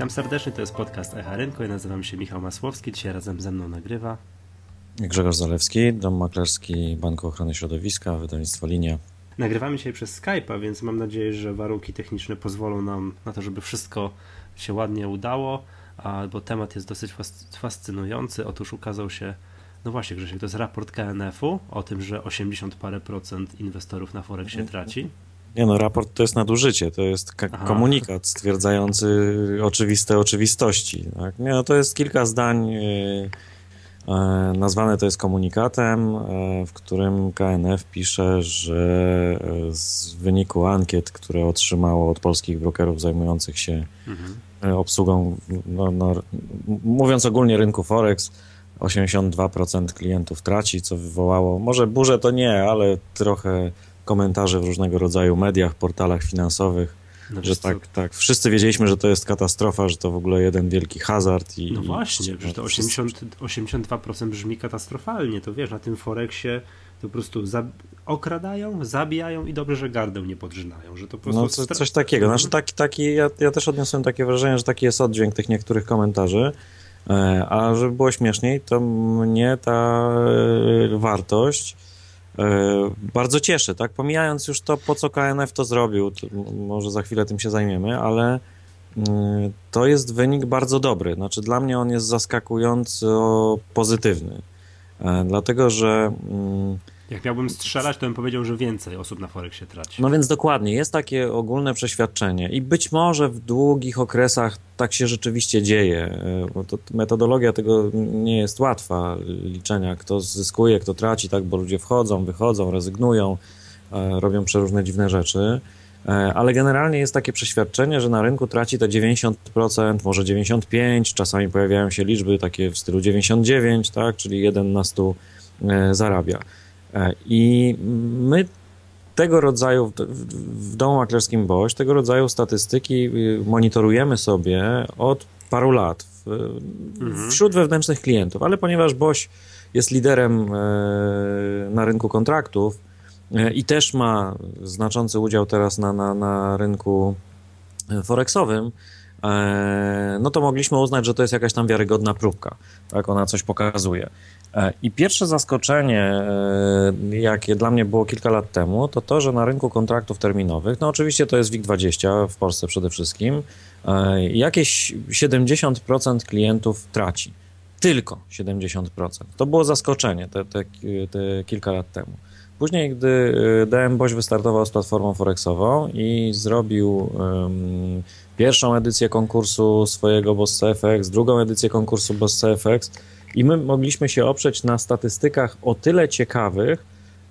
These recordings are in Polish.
Witam serdecznie, to jest podcast Echa Rynku. Ja nazywam się Michał Masłowski, dzisiaj razem ze mną nagrywa Grzegorz Zalewski, dom maklerski Banku Ochrony Środowiska, wydawnictwo Linia. Nagrywamy dzisiaj przez Skype'a, więc mam nadzieję, że warunki techniczne pozwolą nam na to, żeby wszystko się ładnie udało, bo temat jest dosyć fascynujący. Otóż ukazał się, no właśnie Grzesiek, to jest raport KNF-u o tym, że 80 parę procent inwestorów na Forexie traci. Nie no, raport to jest nadużycie, to jest komunikat stwierdzający oczywiste oczywistości. Tak? Nie, no, to jest kilka zdań, yy, yy, nazwane to jest komunikatem, yy, w którym KNF pisze, że z wyniku ankiet, które otrzymało od polskich brokerów zajmujących się mhm. obsługą, no, no, mówiąc ogólnie rynku Forex, 82% klientów traci, co wywołało, może burzę to nie, ale trochę komentarze w różnego rodzaju mediach, portalach finansowych, no że tak, tak, wszyscy wiedzieliśmy, że to jest katastrofa, że to w ogóle jeden wielki hazard. I, no właśnie, że to 80, 82% brzmi katastrofalnie, to wiesz, na tym Forexie to po prostu za, okradają, zabijają i dobrze, że gardę nie podrzynają, że to po prostu... No co, coś takiego, znaczy taki, taki, ja, ja też odniosłem takie wrażenie, że taki jest oddźwięk tych niektórych komentarzy, e, a żeby było śmieszniej, to mnie ta e, wartość bardzo cieszy, tak? Pomijając już to, po co KNF to zrobił, to może za chwilę tym się zajmiemy, ale to jest wynik bardzo dobry. Znaczy, dla mnie on jest zaskakująco pozytywny. E, dlatego, że mm, jak miałbym strzelać, to bym powiedział, że więcej osób na Forexie traci. No więc dokładnie, jest takie ogólne przeświadczenie i być może w długich okresach tak się rzeczywiście dzieje, e, bo to, metodologia tego nie jest łatwa, liczenia kto zyskuje, kto traci, tak, bo ludzie wchodzą, wychodzą, rezygnują, e, robią przeróżne dziwne rzeczy, e, ale generalnie jest takie przeświadczenie, że na rynku traci to 90%, może 95%, czasami pojawiają się liczby takie w stylu 99%, tak, czyli 1 na 100 zarabia. E, I my tego rodzaju, w domu maklerskim BOŚ, tego rodzaju statystyki y, monitorujemy sobie od paru lat mhm. wśród wewnętrznych klientów, ale ponieważ BOŚ jest liderem e, na rynku kontraktów e, i też ma znaczący udział teraz na, na, na rynku forexowym, no to mogliśmy uznać, że to jest jakaś tam wiarygodna próbka, tak, ona coś pokazuje. E, I pierwsze zaskoczenie, e, jakie dla mnie było kilka lat temu, to to, że na rynku kontraktów terminowych, no oczywiście to jest WIG20 w Polsce przede wszystkim, e, jakieś 70% klientów traci. Tylko 70%. To było zaskoczenie te, te, te kilka lat temu. Później, gdy DM Boś wystartował z platformą Forexową i zrobił um, pierwszą edycję konkursu swojego Boss FX, drugą edycję konkursu Boss FX, i my mogliśmy się oprzeć na statystykach o tyle ciekawych,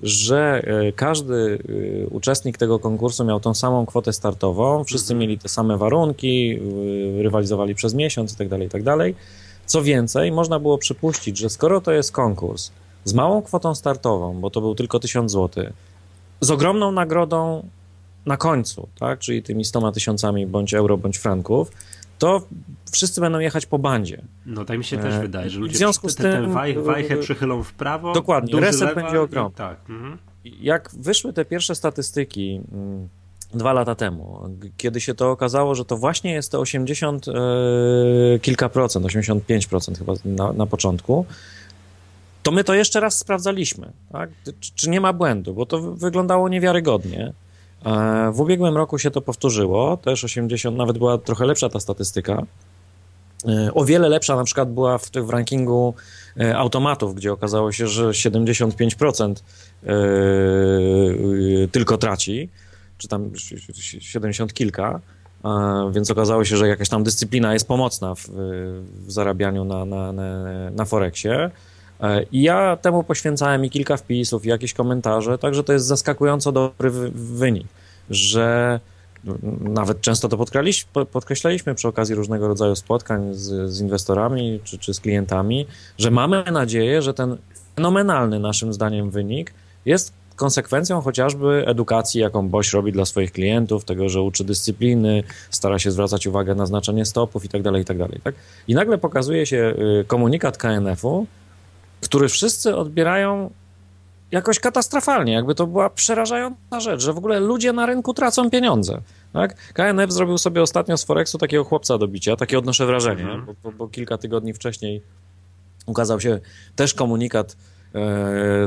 że e, każdy e, uczestnik tego konkursu miał tą samą kwotę startową, wszyscy mhm. mieli te same warunki, rywalizowali przez miesiąc itd., tak itd. Tak Co więcej, można było przypuścić, że skoro to jest konkurs z małą kwotą startową, bo to był tylko 1000 zł, z ogromną nagrodą na końcu, tak, czyli tymi 100 tysiącami bądź euro, bądź franków, to wszyscy będą jechać po bandzie. No tak mi się też e, wydaje, że ludzie w związku z tym, tę waj, wajchę przychylą w prawo. Dokładnie, reset będzie ogromny. Tak. Mhm. Jak wyszły te pierwsze statystyki mm, dwa lata temu, kiedy się to okazało, że to właśnie jest te 80 e, kilka procent, 85 chyba na, na początku, to my to jeszcze raz sprawdzaliśmy, tak? czy, czy nie ma błędu, bo to wyglądało niewiarygodnie. E, w ubiegłym roku się to powtórzyło, też 80, nawet była trochę lepsza ta statystyka. E, o wiele lepsza na przykład była w, w rankingu e, automatów, gdzie okazało się, że 75% tylko traci, czy tam 70 kilka, więc okazało się, że jakaś tam dyscyplina jest pomocna w, w zarabianiu na, na, na, na Forexie. E, I ja temu poświęcałem i kilka wpisów, i jakieś komentarze, także to jest zaskakująco dobry wynik, że nawet często to podkreślaliśmy przy okazji różnego rodzaju spotkań z, z inwestorami czy, czy z klientami, że mamy nadzieję, że ten fenomenalny naszym zdaniem wynik jest konsekwencją chociażby edukacji, jaką BOŚ robi dla swoich klientów, tego, że uczy dyscypliny, stara się zwracać uwagę na znaczenie stopów i tak dalej, i tak. Tak? I nagle pokazuje się y, komunikat KNF-u, który wszyscy odbierają jakoś katastrofalnie, jakby to była przerażająca rzecz, że w ogóle ludzie na rynku tracą pieniądze. Tak? KNF zrobił sobie ostatnio z Forexu takiego chłopca do bicia, takie odnoszę wrażenie, Mhm. bo, bo, bo kilka tygodni wcześniej ukazał się też komunikat,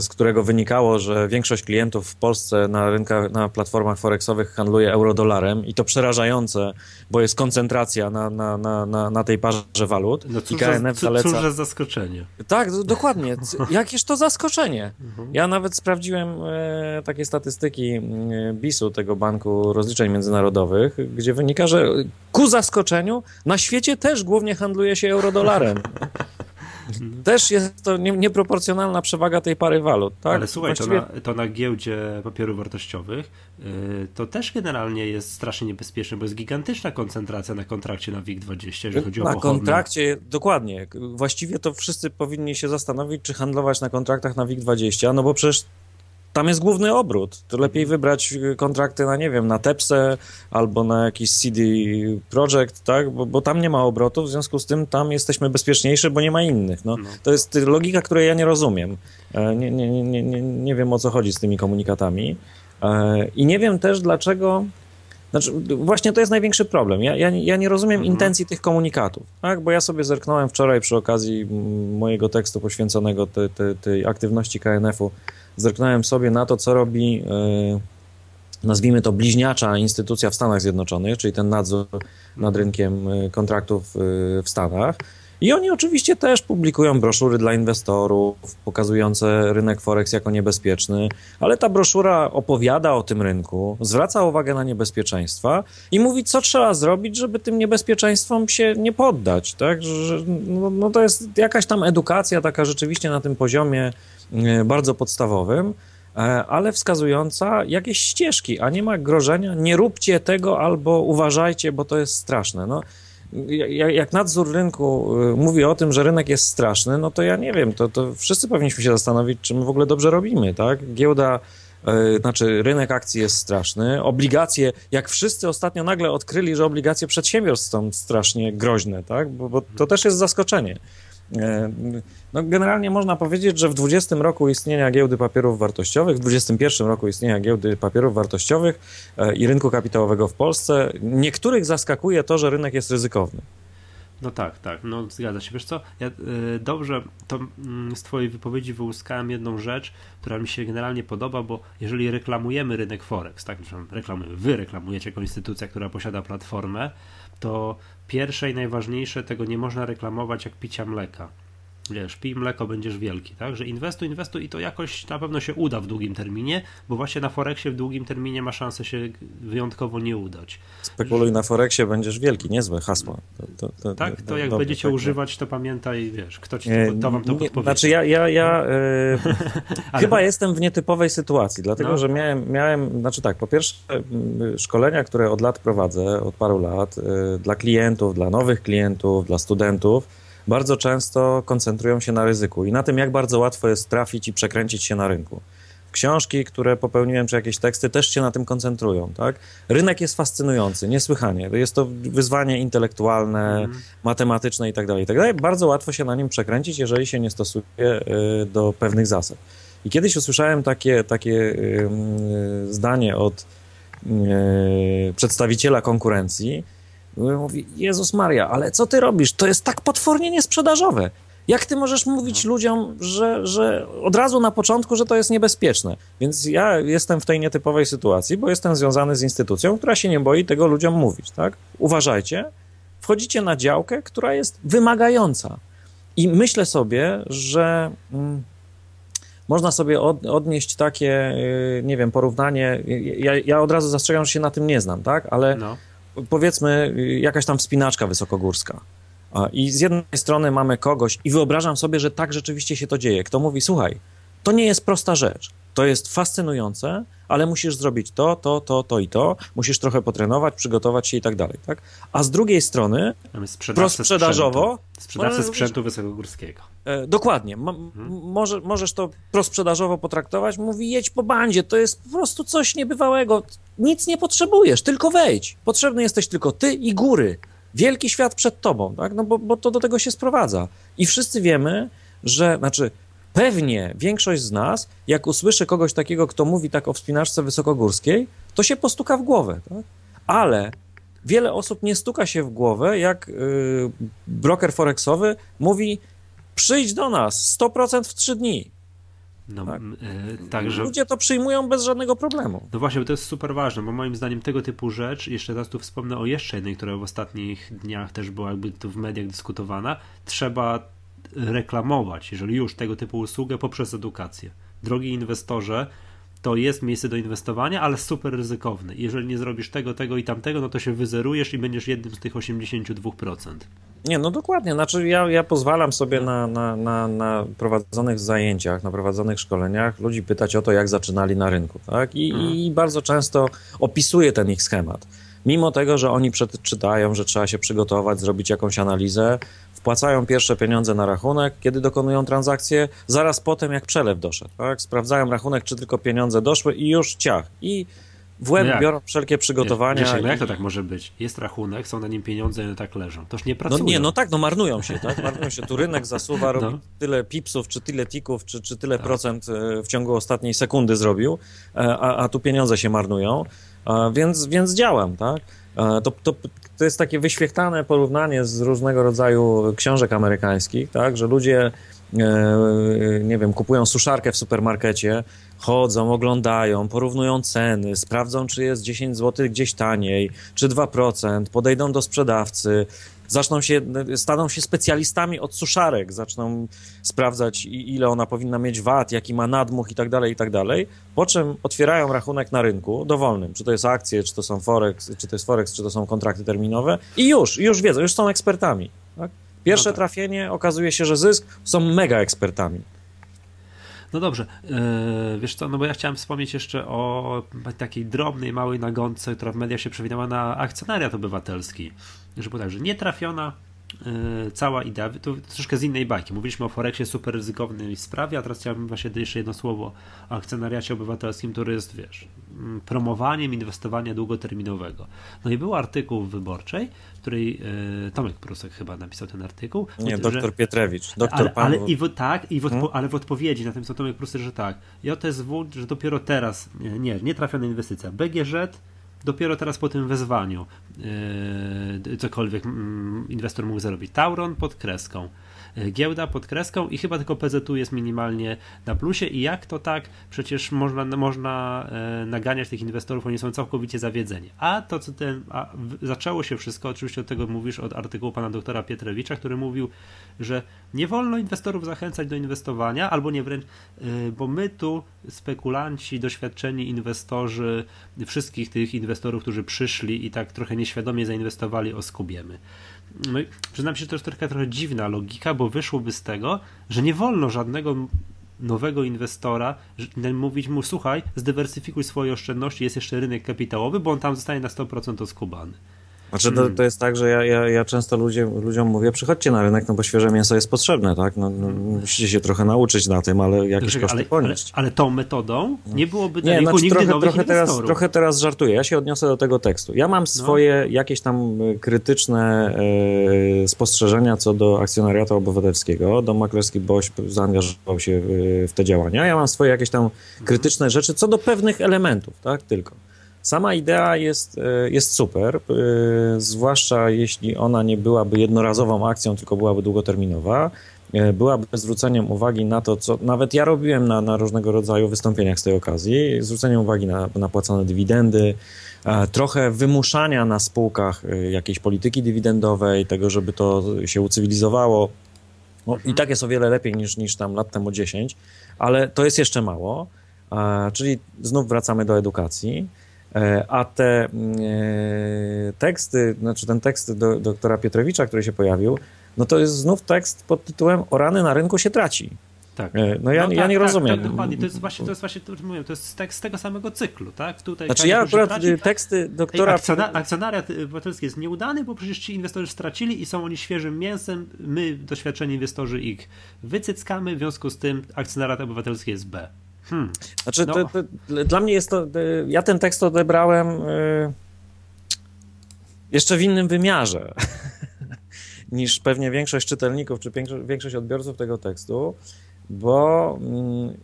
z którego wynikało, że większość klientów w Polsce na rynkach, na platformach forexowych handluje eurodolarem i to przerażające, bo jest koncentracja na, na, na, na, na tej parze walut No i cóż, KNF za, zaleca... cóż za zaskoczenie. Tak, dokładnie. Jakież to zaskoczenie. Mhm. Ja nawet sprawdziłem e, takie statystyki e, BIS-u, tego Banku Rozliczeń Międzynarodowych, gdzie wynika, że ku zaskoczeniu na świecie też głównie handluje się eurodolarem. Też jest to nie, nieproporcjonalna przewaga tej pary walut. Tak? Ale słuchaj, Właściwie- to, na, to na giełdzie papierów wartościowych yy, to też generalnie jest strasznie niebezpieczne, bo jest gigantyczna koncentracja na kontrakcie na WIG20, jeżeli chodzi o Na pochodne. kontrakcie, dokładnie. Właściwie to wszyscy powinni się zastanowić, czy handlować na kontraktach na WIG20, no bo przecież tam jest główny obrót. To lepiej wybrać y, kontrakty na, nie wiem, na Tepse albo na jakiś CD Projekt, tak? Bo, bo tam nie ma obrotu, w związku z tym tam jesteśmy bezpieczniejsi, bo nie ma innych. No, No. To jest y, logika, której ja nie rozumiem. E, Nie, nie, nie, nie, nie, wiem, o co chodzi z tymi komunikatami. E, I nie wiem też, dlaczego... Znaczy, właśnie to jest największy problem. Ja, ja, ja nie rozumiem Mhm. intencji tych komunikatów, tak? bo ja sobie zerknąłem wczoraj przy okazji mm, mojego tekstu poświęconego te, te, tej aktywności KNF-u, zerknąłem sobie na to, co robi, e, nazwijmy to bliźniacza instytucja w Stanach Zjednoczonych, czyli ten nadzór nad rynkiem e, kontraktów e, w Stanach. I oni oczywiście też publikują broszury dla inwestorów, pokazujące rynek Forex jako niebezpieczny, ale ta broszura opowiada o tym rynku, zwraca uwagę na niebezpieczeństwa i mówi, co trzeba zrobić, żeby tym niebezpieczeństwom się nie poddać. Tak? Że, no, no to jest jakaś tam edukacja taka rzeczywiście na tym poziomie bardzo podstawowym, e, ale wskazująca jakieś ścieżki, a nie ma grożenia, nie róbcie tego albo uważajcie, bo to jest straszne. No, ja- jak nadzór rynku y, mówi o tym, że rynek jest straszny, no to ja nie wiem, to, to wszyscy powinniśmy się zastanowić, czy my w ogóle dobrze robimy, tak? Giełda, znaczy rynek akcji jest straszny, obligacje, jak wszyscy ostatnio nagle odkryli, że obligacje przedsiębiorstw są strasznie groźne, tak? Bo, bo to też jest zaskoczenie. E, No, generalnie można powiedzieć, że w 20 roku istnienia giełdy papierów wartościowych, w 21 roku istnienia giełdy papierów wartościowych e, i rynku kapitałowego w Polsce, niektórych zaskakuje to, że rynek jest ryzykowny. No tak, tak, no zgadza się. Wiesz co, ja y, dobrze to mm, z twojej wypowiedzi wyłuskałem jedną rzecz, która mi się generalnie podoba, bo jeżeli reklamujemy rynek Forex, tak, reklamujemy, wy reklamujecie jako instytucja, która posiada platformę, to pierwsze i najważniejsze tego nie można reklamować jak picia mleka. Wiesz, pij mleko, będziesz wielki, tak? Że inwestuj, inwestuj i to jakoś na pewno się uda w długim terminie, bo właśnie na Forexie w długim terminie ma szansę się wyjątkowo nie udać. Spekuluj na Forexie, będziesz wielki, niezłe hasło. To, to, to, Tak, to jak dobre, będziecie tak, używać, to pamiętaj, wiesz, kto ci to, to wam to podpowie. Znaczy ja, ja, ja e, Ale- chyba jestem w nietypowej sytuacji, dlatego No. że miałem, miałem, znaczy tak, po pierwsze m, szkolenia, które od lat prowadzę, od paru lat, e, dla klientów, dla nowych klientów, dla studentów, bardzo często koncentrują się na ryzyku i na tym, jak bardzo łatwo jest trafić i przekręcić się na rynku. Książki, które popełniłem, czy jakieś teksty też się na tym koncentrują, tak? Rynek jest fascynujący, niesłychanie. Jest to wyzwanie intelektualne, Mhm. matematyczne i tak dalej, i tak dalej. Bardzo łatwo się na nim przekręcić, jeżeli się nie stosuje y, do pewnych zasad. I kiedyś usłyszałem takie, takie y, zdanie od y, przedstawiciela konkurencji, mówi, Jezus Maria, ale co ty robisz? To jest tak potwornie niesprzedażowe. Jak ty możesz mówić ludziom, że, że od razu na początku, że to jest niebezpieczne? Więc ja jestem w tej nietypowej sytuacji, bo jestem związany z instytucją, która się nie boi tego ludziom mówić, tak? Uważajcie, wchodzicie na działkę, która jest wymagająca. I myślę sobie, że mm, można sobie od, odnieść takie, y, nie wiem, porównanie. Ja, ja od razu zastrzegam, że się na tym nie znam, tak? Ale No. Powiedzmy jakaś tam wspinaczka wysokogórska. I z jednej strony mamy kogoś, i wyobrażam sobie, że tak rzeczywiście się to dzieje. Kto mówi, słuchaj, to nie jest prosta rzecz. To jest fascynujące, ale musisz zrobić to, to, to, to i to. Musisz trochę potrenować, przygotować się i tak dalej. Tak? A z drugiej strony, prosprzedażowo, Ale- sprzętu wysokogórskiego. E, dokładnie. Ma, m- może, możesz to prosprzedażowo potraktować. Mówi, jedź po bandzie, to jest po prostu coś niebywałego. Nic nie potrzebujesz, tylko wejdź. Potrzebny jesteś tylko ty i góry. Wielki świat przed tobą, tak? No bo, bo to do tego się sprowadza. I wszyscy wiemy, że, znaczy, pewnie większość z nas, jak usłyszy kogoś takiego, kto mówi tak o wspinaczce wysokogórskiej, to się postuka w głowę, tak? ale wiele osób nie stuka się w głowę, jak yy, broker forexowy mówi przyjdź do nas 100% w 3 dni. No, tak. y, także... Ludzie to przyjmują bez żadnego problemu. No właśnie, bo to jest super ważne, bo moim zdaniem tego typu rzecz, jeszcze raz tu wspomnę o jeszcze jednej, która w ostatnich dniach też była jakby tu w mediach dyskutowana, trzeba reklamować, jeżeli już tego typu usługę poprzez edukację. Drogi inwestorze, to jest miejsce do inwestowania, ale super ryzykowne. Jeżeli nie zrobisz tego, tego i tamtego, no to się wyzerujesz i będziesz jednym z tych 82%. Nie, no dokładnie. Znaczy ja, ja pozwalam sobie na, na, na, na prowadzonych zajęciach, na prowadzonych szkoleniach ludzi pytać o to, jak zaczynali na rynku. Tak? I, hmm. i bardzo często opisuję ten ich schemat. Mimo tego, że oni przeczytają, że trzeba się przygotować, zrobić jakąś analizę, wpłacają pierwsze pieniądze na rachunek, kiedy dokonują transakcję, zaraz potem jak przelew doszedł. Tak? Sprawdzają rachunek, czy tylko pieniądze doszły i już ciach. I w łeb no biorą wszelkie przygotowania. Wiesz, no jak to tak może być? Jest rachunek, są na nim pieniądze i one tak leżą. Toż nie pracują. No nie, no tak, no marnują się, tak? Marnują się. Tu rynek zasuwa, robi no. tyle pipsów, czy tyle tików, czy, czy tyle tak. procent e, w ciągu ostatniej sekundy zrobił, e, a, a tu pieniądze się marnują, więc, więc działam, tak? To, to, to jest takie wyświechtane porównanie z różnego rodzaju książek amerykańskich, tak, że ludzie e, nie wiem, kupują suszarkę w supermarkecie, chodzą, oglądają, porównują ceny, sprawdzą, czy jest 10 zł gdzieś taniej, czy 2%, podejdą do sprzedawcy, zaczną się, staną się specjalistami od suszarek, zaczną sprawdzać, ile ona powinna mieć wat, jaki ma nadmuch i tak dalej, i tak dalej, po czym otwierają rachunek na rynku dowolnym, czy to jest akcje, czy to są forex, czy to jest forex, czy to są kontrakty terminowe i już, już wiedzą, już są ekspertami. Tak? Pierwsze no tak. trafienie okazuje się, że zysk są mega ekspertami. No dobrze, yy, wiesz co, no bo ja chciałem wspomnieć jeszcze o takiej drobnej, małej nagonce, która w mediach się przewinęła na akcjonariat obywatelski że było tak, że nie trafiona yy, cała idea, to troszkę z innej bajki. Mówiliśmy o Forexie super ryzykownej sprawie, a teraz chciałbym właśnie jeszcze jedno słowo o akcjonariacie obywatelskim, który jest, wiesz, mm, promowaniem inwestowania długoterminowego. No i był artykuł w Wyborczej, w której yy, Tomek Prusek chyba napisał ten artykuł. Nie, doktor że, Pietrewicz. Doktor ale, ale, i w, tak, i w odpo, hmm? ale w odpowiedzi na tym, co Tomek Prusek, że tak, JSW, że dopiero teraz, nie, nie, nie trafiona inwestycja, BGŻ dopiero teraz po tym wezwaniu yy, cokolwiek mm, inwestor mógł zarobić. Tauron pod kreską. E, giełda pod kreską i chyba tylko PZU jest minimalnie na plusie i jak to tak? Przecież można, można e, naganiać tych inwestorów, oni są całkowicie zawiedzeni. A to, co ten, zaczęło się wszystko, oczywiście od tego mówisz, od artykułu pana doktora Pietrewicza, który mówił, że nie wolno inwestorów zachęcać do inwestowania, albo nie wręcz, e, bo my tu, spekulanci, doświadczeni inwestorzy, wszystkich tych inwestorów, którzy przyszli i tak trochę nieświadomie zainwestowali, oskubiemy no, przyznam się, to jest trochę, trochę dziwna logika, bo wyszłoby z tego, że nie wolno żadnego nowego inwestora mówić mu, słuchaj, zdywersyfikuj swoje oszczędności, jest jeszcze rynek kapitałowy, bo on tam zostanie na 100% oskubany. Znaczy to, to jest tak, że ja, ja, ja często ludziom, ludziom mówię, przychodźcie na rynek, no bo świeże mięso jest potrzebne, tak? No, no musicie się trochę nauczyć na tym, ale jakieś koszty ale, ponieść. Ale, ale, tą metodą nie byłoby nie, znaczy, nigdy trochę, trochę teraz, trochę teraz żartuję, ja się odniosę do tego tekstu. Ja mam no. swoje no. jakieś tam e, krytyczne e, spostrzeżenia co do akcjonariatu obywatelskiego. Dom Maklerski Boś zaangażował się w, w te działania. Ja mam swoje jakieś tam krytyczne rzeczy co do pewnych elementów, tak? Tylko. Sama idea jest, e, jest super, e, zwłaszcza jeśli ona nie byłaby jednorazową akcją, tylko byłaby długoterminowa. E, byłaby zwróceniem uwagi na to, co nawet ja robiłem na, na różnego rodzaju wystąpieniach z tej okazji, zwróceniem uwagi na, na płacone dywidendy, trochę wymuszania na spółkach jakiejś polityki dywidendowej, tego, żeby to się ucywilizowało. No, I tak jest o wiele lepiej niż, niż tam lat temu 10, ale to jest jeszcze mało. Czyli znów wracamy do edukacji. E, a te mm, e, teksty, znaczy ten tekst do, doktora Piotrowicza, który się pojawił, no to jest znów tekst pod tytułem O rany na rynku się traci. Tak. E, no ja, no, ja tak, nie tak, rozumiem. Tak, dokładnie. To jest właśnie, to jest właśnie to, mówię, to jest tekst z tego samego cyklu, tak? Tutaj znaczy ja akurat traci, teksty doktora... Akcjona, akcjonariat obywatelski jest nieudany, bo przecież ci inwestorzy stracili i są oni świeżym mięsem, my, doświadczeni inwestorzy, ich wycyckamy, w związku z tym akcjonariat obywatelski jest B. Hmm. Znaczy, no. to, to, dla mnie jest to. Ja ten tekst odebrałem y, jeszcze w innym wymiarze niż pewnie większość czytelników czy większość odbiorców tego tekstu. bo mm,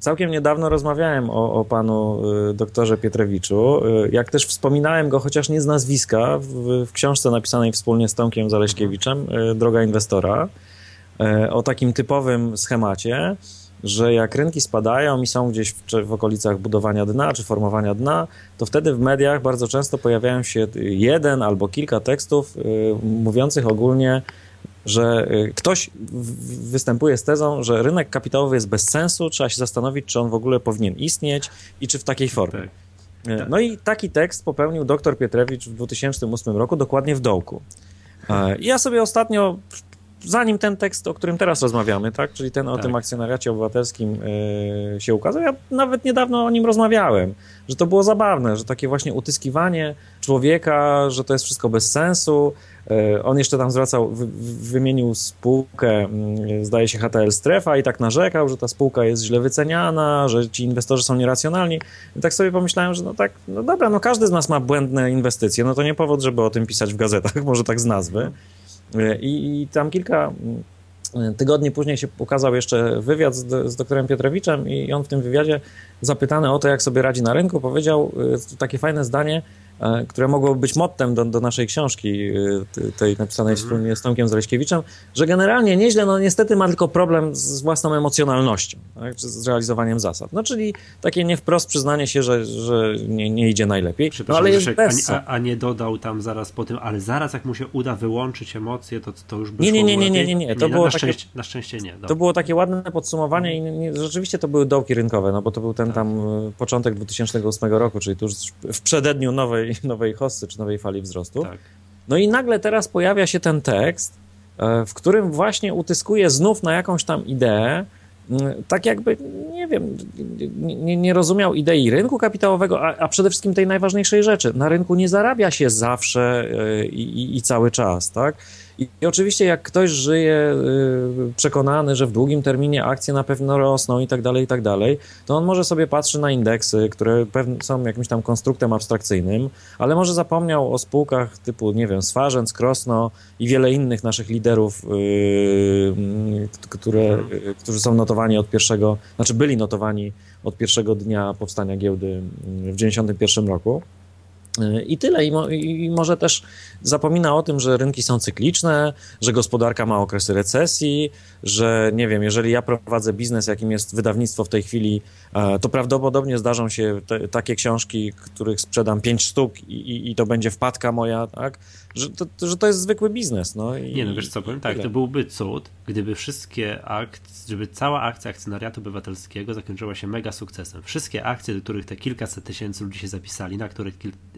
całkiem niedawno rozmawiałem o, o panu y, doktorze Pietrewiczu, y, jak też wspominałem go, chociaż nie z nazwiska, w, w książce napisanej wspólnie z Tomkiem Zaleśkiewiczem, y, Droga Inwestora, o takim typowym schemacie, że jak rynki spadają i są gdzieś w, w, okolicach budowania dna czy formowania dna, to wtedy w mediach bardzo często pojawiają się jeden albo kilka tekstów mówiących ogólnie że y, ktoś występuje z tezą, że rynek kapitałowy jest bez sensu, trzeba się zastanowić, czy on w ogóle powinien istnieć i czy w takiej formie. Tak. Y, no i taki tekst popełnił dr Pietrewicz w 2008 roku, dokładnie w dołku. I ja sobie ostatnio, zanim ten tekst, o którym teraz rozmawiamy, tak, czyli ten o tak. tym akcjonariacie obywatelskim yy, się ukazał, ja nawet niedawno o nim rozmawiałem, że to było zabawne, że takie właśnie utyskiwanie człowieka, że to jest wszystko bez sensu, E, on jeszcze tam zwracał, wymienił spółkę, mm, zdaje się HTL Strefa i tak narzekał, że ta spółka jest źle wyceniana, że ci inwestorzy są nieracjonalni. I tak sobie pomyślałem, że no tak, no dobra, no każdy z nas ma błędne inwestycje, no to nie powód, żeby o tym pisać w gazetach, może tak z nazwy. E, I, i tam kilka mm, tygodni później się ukazał jeszcze wywiad z, z doktorem Piotrowiczem i on w tym wywiadzie zapytany o to, jak sobie radzi na rynku, powiedział e, takie fajne zdanie, E, które mogło być mottem do, do naszej książki, e, tej napisanej mhm. wspólnie z Tomkiem Zaleśkiewiczem, że generalnie nieźle, no niestety ma tylko problem z własną emocjonalnością, tak, z realizowaniem zasad. No czyli takie nie wprost przyznanie się, że, że nie, nie idzie najlepiej, no ale jest bez... a, a, nie dodał tam zaraz po tym, ale zaraz jak mu się uda wyłączyć emocje, to, to już by nie, nie, nie, nie, nie, nie, nie, to było na, takie, szczęście, na szczęście nie. Dobra. To było takie ładne podsumowanie i nie, rzeczywiście to były dołki rynkowe, no bo to był ten tak. tam e, początek 2008 roku, czyli tuż w przededniu nowej nowej hossy czy nowej fali wzrostu. Tak. No i nagle teraz pojawia się ten tekst, e, w którym właśnie utyskuje znów na jakąś tam ideę, tak jakby, nie wiem, nie, nie rozumiał idei rynku kapitałowego, a, a, przede wszystkim tej najważniejszej rzeczy. Na rynku nie zarabia się zawsze e, i, i, i cały czas, tak? I oczywiście jak ktoś żyje y, przekonany, że w długim terminie akcje na pewno rosną i tak dalej, i tak dalej, to on może sobie patrzy na indeksy, które są jakimś tam konstruktem abstrakcyjnym, ale może zapomniał o spółkach typu, nie wiem, Swarzędz, Krosno i wiele innych naszych liderów, yy, które, yy, którzy są notowani od pierwszego, znaczy byli notowani od pierwszego dnia powstania giełdy w 1991 roku. I tyle. I, mo, I, może też zapomina o tym, że rynki są cykliczne, że gospodarka ma okresy recesji, że nie wiem, jeżeli ja prowadzę biznes, jakim jest wydawnictwo w tej chwili, to prawdopodobnie zdarzą się te, takie książki, których sprzedam pięć sztuk i, i, i, to będzie wpadka moja, tak? Że to, że to jest zwykły biznes. No, i, nie, no wiesz co powiem? Tak, tyle. to byłby cud, gdyby wszystkie akcje, gdyby cała akcja akcjonariatu obywatelskiego zakończyła się mega sukcesem. Wszystkie akcje, do których te kilkaset tysięcy ludzi się zapisali, na które,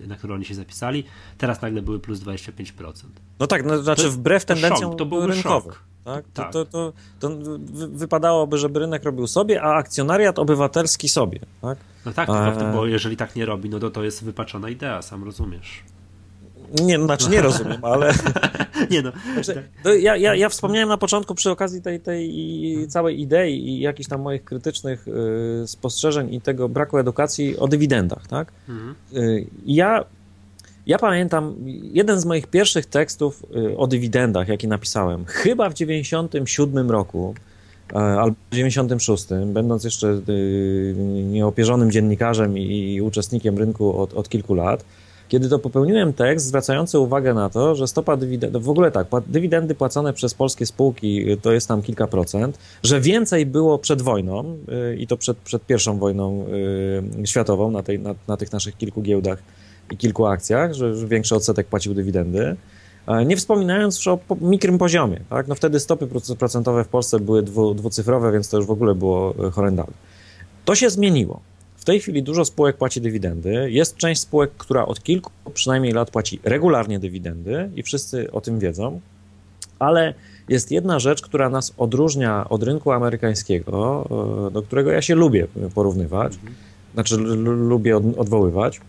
na które oni się zapisali, teraz nagle były plus 25%. No tak, no, znaczy wbrew tendencjom szok, to był rynkowym. Szok. Tak? To, tak. To, to, to, wypadałoby, żeby rynek robił sobie, a akcjonariat obywatelski sobie. Tak? No tak, a... bo jeżeli tak nie robi, no to to jest wypaczona idea, sam rozumiesz. Nie, no, znaczy nie rozumiem, ale. nie no. Znaczy, ja, ja, ja wspomniałem na początku przy okazji tej, tej całej idei i jakichś tam moich krytycznych y, spostrzeżeń i tego braku edukacji o dywidendach, tak? Mhm. Y, ja ja pamiętam jeden z moich pierwszych tekstów y, o dywidendach, jaki napisałem, chyba w 97 roku e, albo w 96, będąc jeszcze y, nieopierzonym dziennikarzem i uczestnikiem rynku od, od kilku lat, kiedy to popełniłem tekst zwracający uwagę na to, że stopa dywidendy, w ogóle tak, dywidendy płacone przez polskie spółki y, to jest tam kilka procent, że więcej było przed wojną i to przed, przed pierwszą wojną światową na, tej, na, na tych naszych kilku giełdach i kilku akcjach, że, że większy odsetek płacił dywidendy. Nie wspominając już o mikrym poziomie. Tak? No wtedy stopy procentowe w Polsce były dwu, dwucyfrowe, więc to już w ogóle było e, horrendalne. To się zmieniło. W tej chwili dużo spółek płaci dywidendy. Jest część spółek, która od kilku przynajmniej lat płaci regularnie dywidendy i wszyscy o tym wiedzą. Ale jest jedna rzecz, która nas odróżnia od rynku amerykańskiego, e, do którego ja się lubię porównywać, mhm. znaczy lubię odwoływać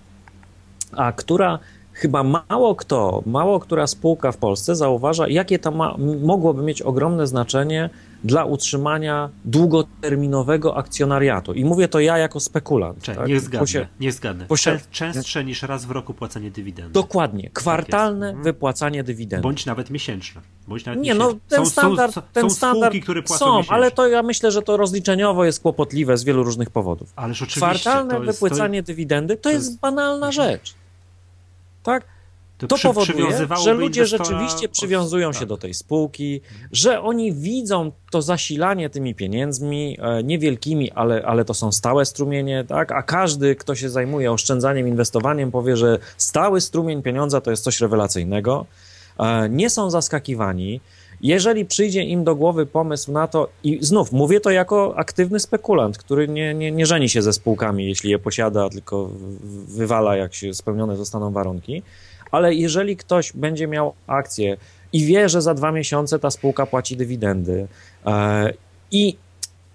a która chyba mało kto, mało która spółka w Polsce zauważa, jakie to ma, mogłoby mieć ogromne znaczenie dla utrzymania długoterminowego akcjonariatu. I mówię to ja jako spekulant. Czekaj, tak? niech zgadnę, Posie- niech zgadnę. posie- Czę- Częstsze niż raz w roku płacenie dywidendy. Dokładnie. Kwartalne Mhm. wypłacanie dywidendy. Bądź nawet miesięczne. Bądź nawet Nie, no miesięczne. ten są, standard, są, ten są standard spółki, które płacą są, ale to ja myślę, że to rozliczeniowo jest kłopotliwe z wielu różnych powodów. Ależ oczywiście. Kwartalne to wypłacanie dywidendy to, jest jest- banalna rzecz. Tak? to, To przy- powoduje, że ludzie rzeczywiście od- przywiązują się tak. do tej spółki, że oni widzą to zasilanie tymi pieniędzmi, e, niewielkimi, ale, ale to są stałe strumienie, tak? A każdy, kto się zajmuje oszczędzaniem, inwestowaniem, powie, że stały strumień pieniądza to jest coś rewelacyjnego. E, Nie są zaskakiwani. Jeżeli przyjdzie im do głowy pomysł na to, i znów mówię to jako aktywny spekulant, który nie, nie, nie żeni się ze spółkami, jeśli je posiada, tylko wywala, jak się spełnione zostaną warunki, ale jeżeli ktoś będzie miał akcję i wie, że za dwa miesiące ta spółka płaci dywidendy e, i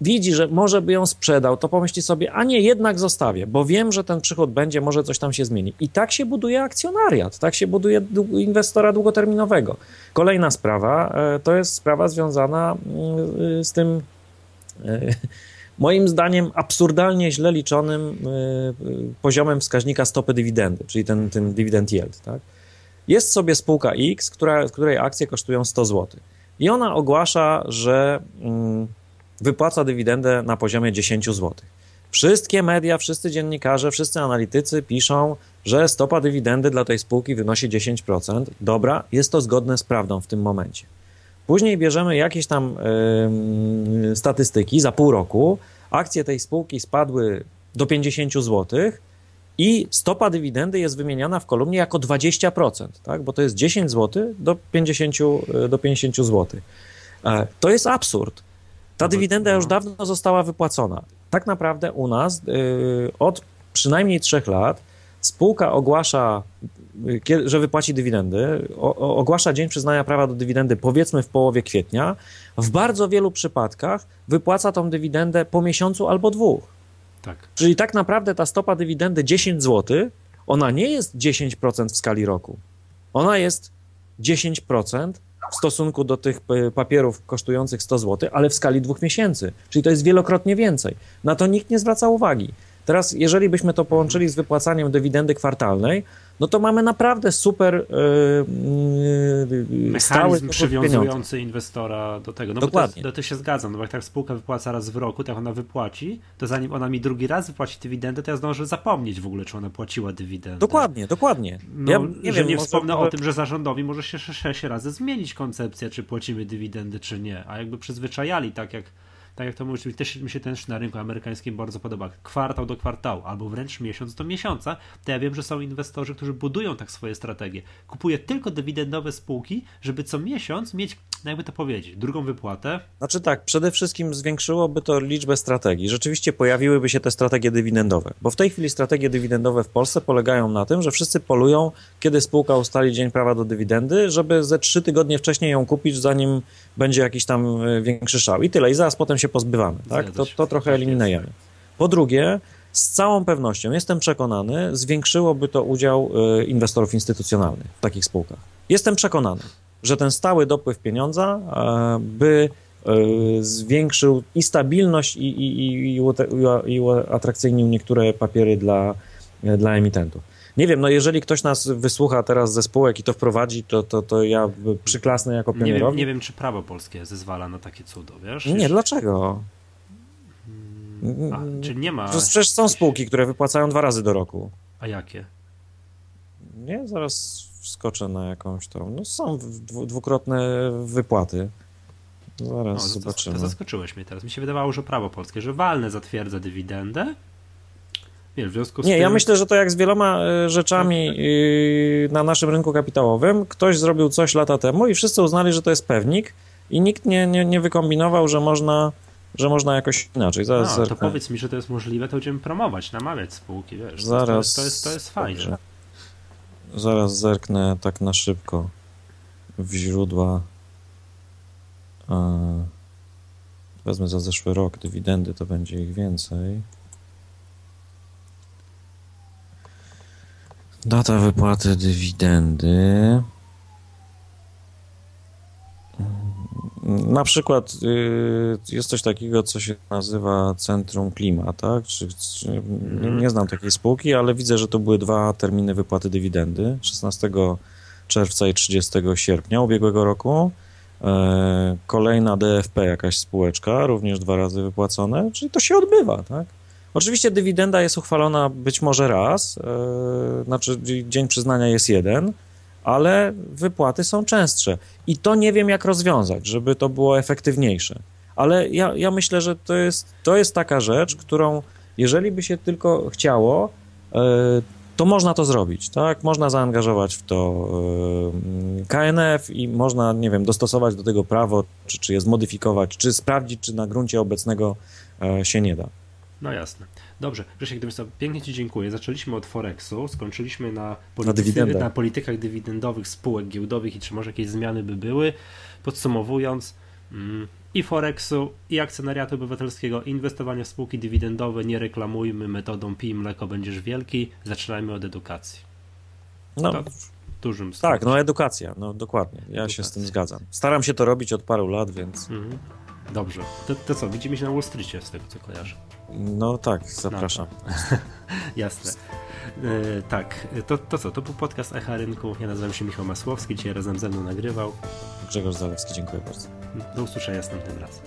widzi, że może by ją sprzedał, to pomyśli sobie, a nie, jednak zostawię, bo wiem, że ten przychód będzie, może coś tam się zmieni. I tak się buduje akcjonariat, tak się buduje inwestora długoterminowego. Kolejna sprawa e, to jest sprawa związana mm, z tym e, moim zdaniem absurdalnie źle liczonym poziomem wskaźnika stopy dywidendy, czyli ten, ten dividend yield. Tak? Jest sobie spółka X, która, której akcje kosztują 100 zł. I ona ogłasza, że mm, wypłaca dywidendę na poziomie 10 zł. Wszystkie media, wszyscy dziennikarze, wszyscy analitycy piszą, że stopa dywidendy dla tej spółki wynosi 10%. Dobra, jest to zgodne z prawdą w tym momencie. Później bierzemy jakieś tam ym, statystyki za pół roku. Akcje tej spółki spadły do 50 zł i stopa dywidendy jest wymieniana w kolumnie jako 20%, tak? bo to jest 10 zł do 50, y, do 50 zł. E, To jest absurd. Ta dywidenda już no. dawno została wypłacona. Tak naprawdę u nas y, od przynajmniej trzech lat spółka ogłasza, y, że wypłaci dywidendy, ogłasza dzień przyznania prawa do dywidendy powiedzmy w połowie kwietnia. W bardzo wielu przypadkach wypłaca tą dywidendę po miesiącu albo dwóch. Tak. Czyli tak naprawdę ta stopa dywidendy 10 zł, ona nie jest 10% w skali roku. Ona jest 10% w stosunku do tych y, papierów kosztujących 100 zł, ale w skali dwóch miesięcy. Czyli to jest wielokrotnie więcej. Na to nikt nie zwraca uwagi. Teraz, jeżeli byśmy to połączyli z wypłacaniem dywidendy kwartalnej, no to mamy naprawdę super yy, stały Mechanizm pieniądza. przywiązujący inwestora do tego. No Dokładnie. Bo to, to się zgadzam, no bo jak tak spółka wypłaca raz w roku, to jak ona wypłaci, to zanim ona mi drugi raz wypłaci dywidendę, to ja zdążę zapomnieć w ogóle, czy ona płaciła dywidendę. Dokładnie, dokładnie. No, ja nie wiem, nie może- wspomnę o tym, że zarządowi może się sze- sześć razy zmienić koncepcja, czy płacimy dywidendy, czy nie. A jakby przyzwyczajali, tak jak, tak jak to mówisz, też mi się też na rynku amerykańskim bardzo podoba, kwartał do kwartału, albo wręcz miesiąc do miesiąca, to ja wiem, że są inwestorzy, którzy budują tak swoje strategie. Kupuje tylko dywidendowe spółki, żeby co miesiąc mieć, no jakby to powiedzieć, drugą wypłatę. Znaczy tak, przede wszystkim zwiększyłoby to liczbę strategii. Rzeczywiście pojawiłyby się te strategie dywidendowe, bo w tej chwili strategie dywidendowe w Polsce polegają na tym, że wszyscy polują, kiedy spółka ustali dzień prawa do dywidendy, żeby ze trzy tygodnie wcześniej ją kupić, zanim będzie jakiś tam e, większy szał. I tyle, i zaraz potem się pozbywamy. Tak? To, to trochę Tak eliminujemy. Po drugie, z całą pewnością, jestem przekonany, zwiększyłoby to udział e, inwestorów instytucjonalnych w takich spółkach. Jestem przekonany, że ten stały dopływ pieniądza e, by e, zwiększył i stabilność, i, i, i, i, i uatrakcyjnił niektóre papiery dla, e, dla emitentów. Nie wiem, no jeżeli ktoś nas wysłucha teraz ze spółek i to wprowadzi, to, to, to ja przyklasnę jako Nie wiem, pionierowi. nie wiem, czy prawo polskie zezwala na takie cudo, wiesz? Nie, dlaczego? A, czy nie ma... Przecież są spółki, które wypłacają dwa razy do roku. A jakie? Nie, zaraz wskoczę na jakąś tą. No są dwukrotne wypłaty. Zaraz O, to, zobaczymy. to zaskoczyłeś mnie teraz. Mi się wydawało, że prawo polskie, że walne zatwierdza dywidendę. Wiesz, w związku z Nie, tym... ja myślę, że to jak z wieloma e, rzeczami y, na naszym rynku kapitałowym, ktoś zrobił coś lata temu i wszyscy uznali, że to jest pewnik i nikt nie, nie, nie wykombinował, że można, że można jakoś inaczej. Zaraz No, to powiedz mi, że to jest możliwe, to będziemy promować, namawiać spółki, wiesz. Zaraz. To jest, to jest, to jest fajne. Dobrze. Zaraz zerknę tak na szybko w źródła. E, Wezmę za zeszły rok dywidendy, to będzie ich więcej. Data wypłaty dywidendy. Na przykład y, jest coś takiego, co się nazywa Centrum Klima, tak? Czy, czy. Nie znam takiej spółki, ale widzę, że to były dwa terminy wypłaty dywidendy. 16 czerwca i 30 sierpnia ubiegłego roku. E, Kolejna DFP, jakaś spółeczka, również dwa razy wypłacone, czyli to się odbywa, tak? Oczywiście dywidenda jest uchwalona być może raz, e, znaczy dzień przyznania jest jeden, ale wypłaty są częstsze. I to nie wiem, jak rozwiązać, żeby to było efektywniejsze. Ale ja, ja myślę, że to jest, to jest taka rzecz, którą jeżeli by się tylko chciało, e, to można to zrobić, tak? Można zaangażować w to e, KNF i można, nie wiem, dostosować do tego prawo, czy, czy je zmodyfikować, czy sprawdzić, czy na gruncie obecnego się nie da. No jasne. Dobrze, Grzesiek, sobie pięknie Ci dziękuję. Zaczęliśmy od Forexu, skończyliśmy na, dywidendę. na politykach dywidendowych spółek giełdowych i czy może jakieś zmiany by były. Podsumowując, mm, i Forexu, i akcjonariatu obywatelskiego, inwestowanie w spółki dywidendowe nie reklamujmy metodą pij mleko, będziesz wielki. Zaczynajmy od edukacji. No, To w dużym tak, stopniu. no edukacja, no dokładnie. Ja się Edukacja. z tym zgadzam. Staram się to robić od paru lat, więc Mhm. Dobrze. To, to co, widzimy się na Wall Streetie, z tego co kojarzę. No tak, zapraszam. Jasne. E, tak, to, to co, to był podcast Echa Rynku. Ja nazywam się Michał Masłowski, dzisiaj razem ze mną nagrywał. Grzegorz Zalewski, dziękuję bardzo. Do usłyszenia następnym razem.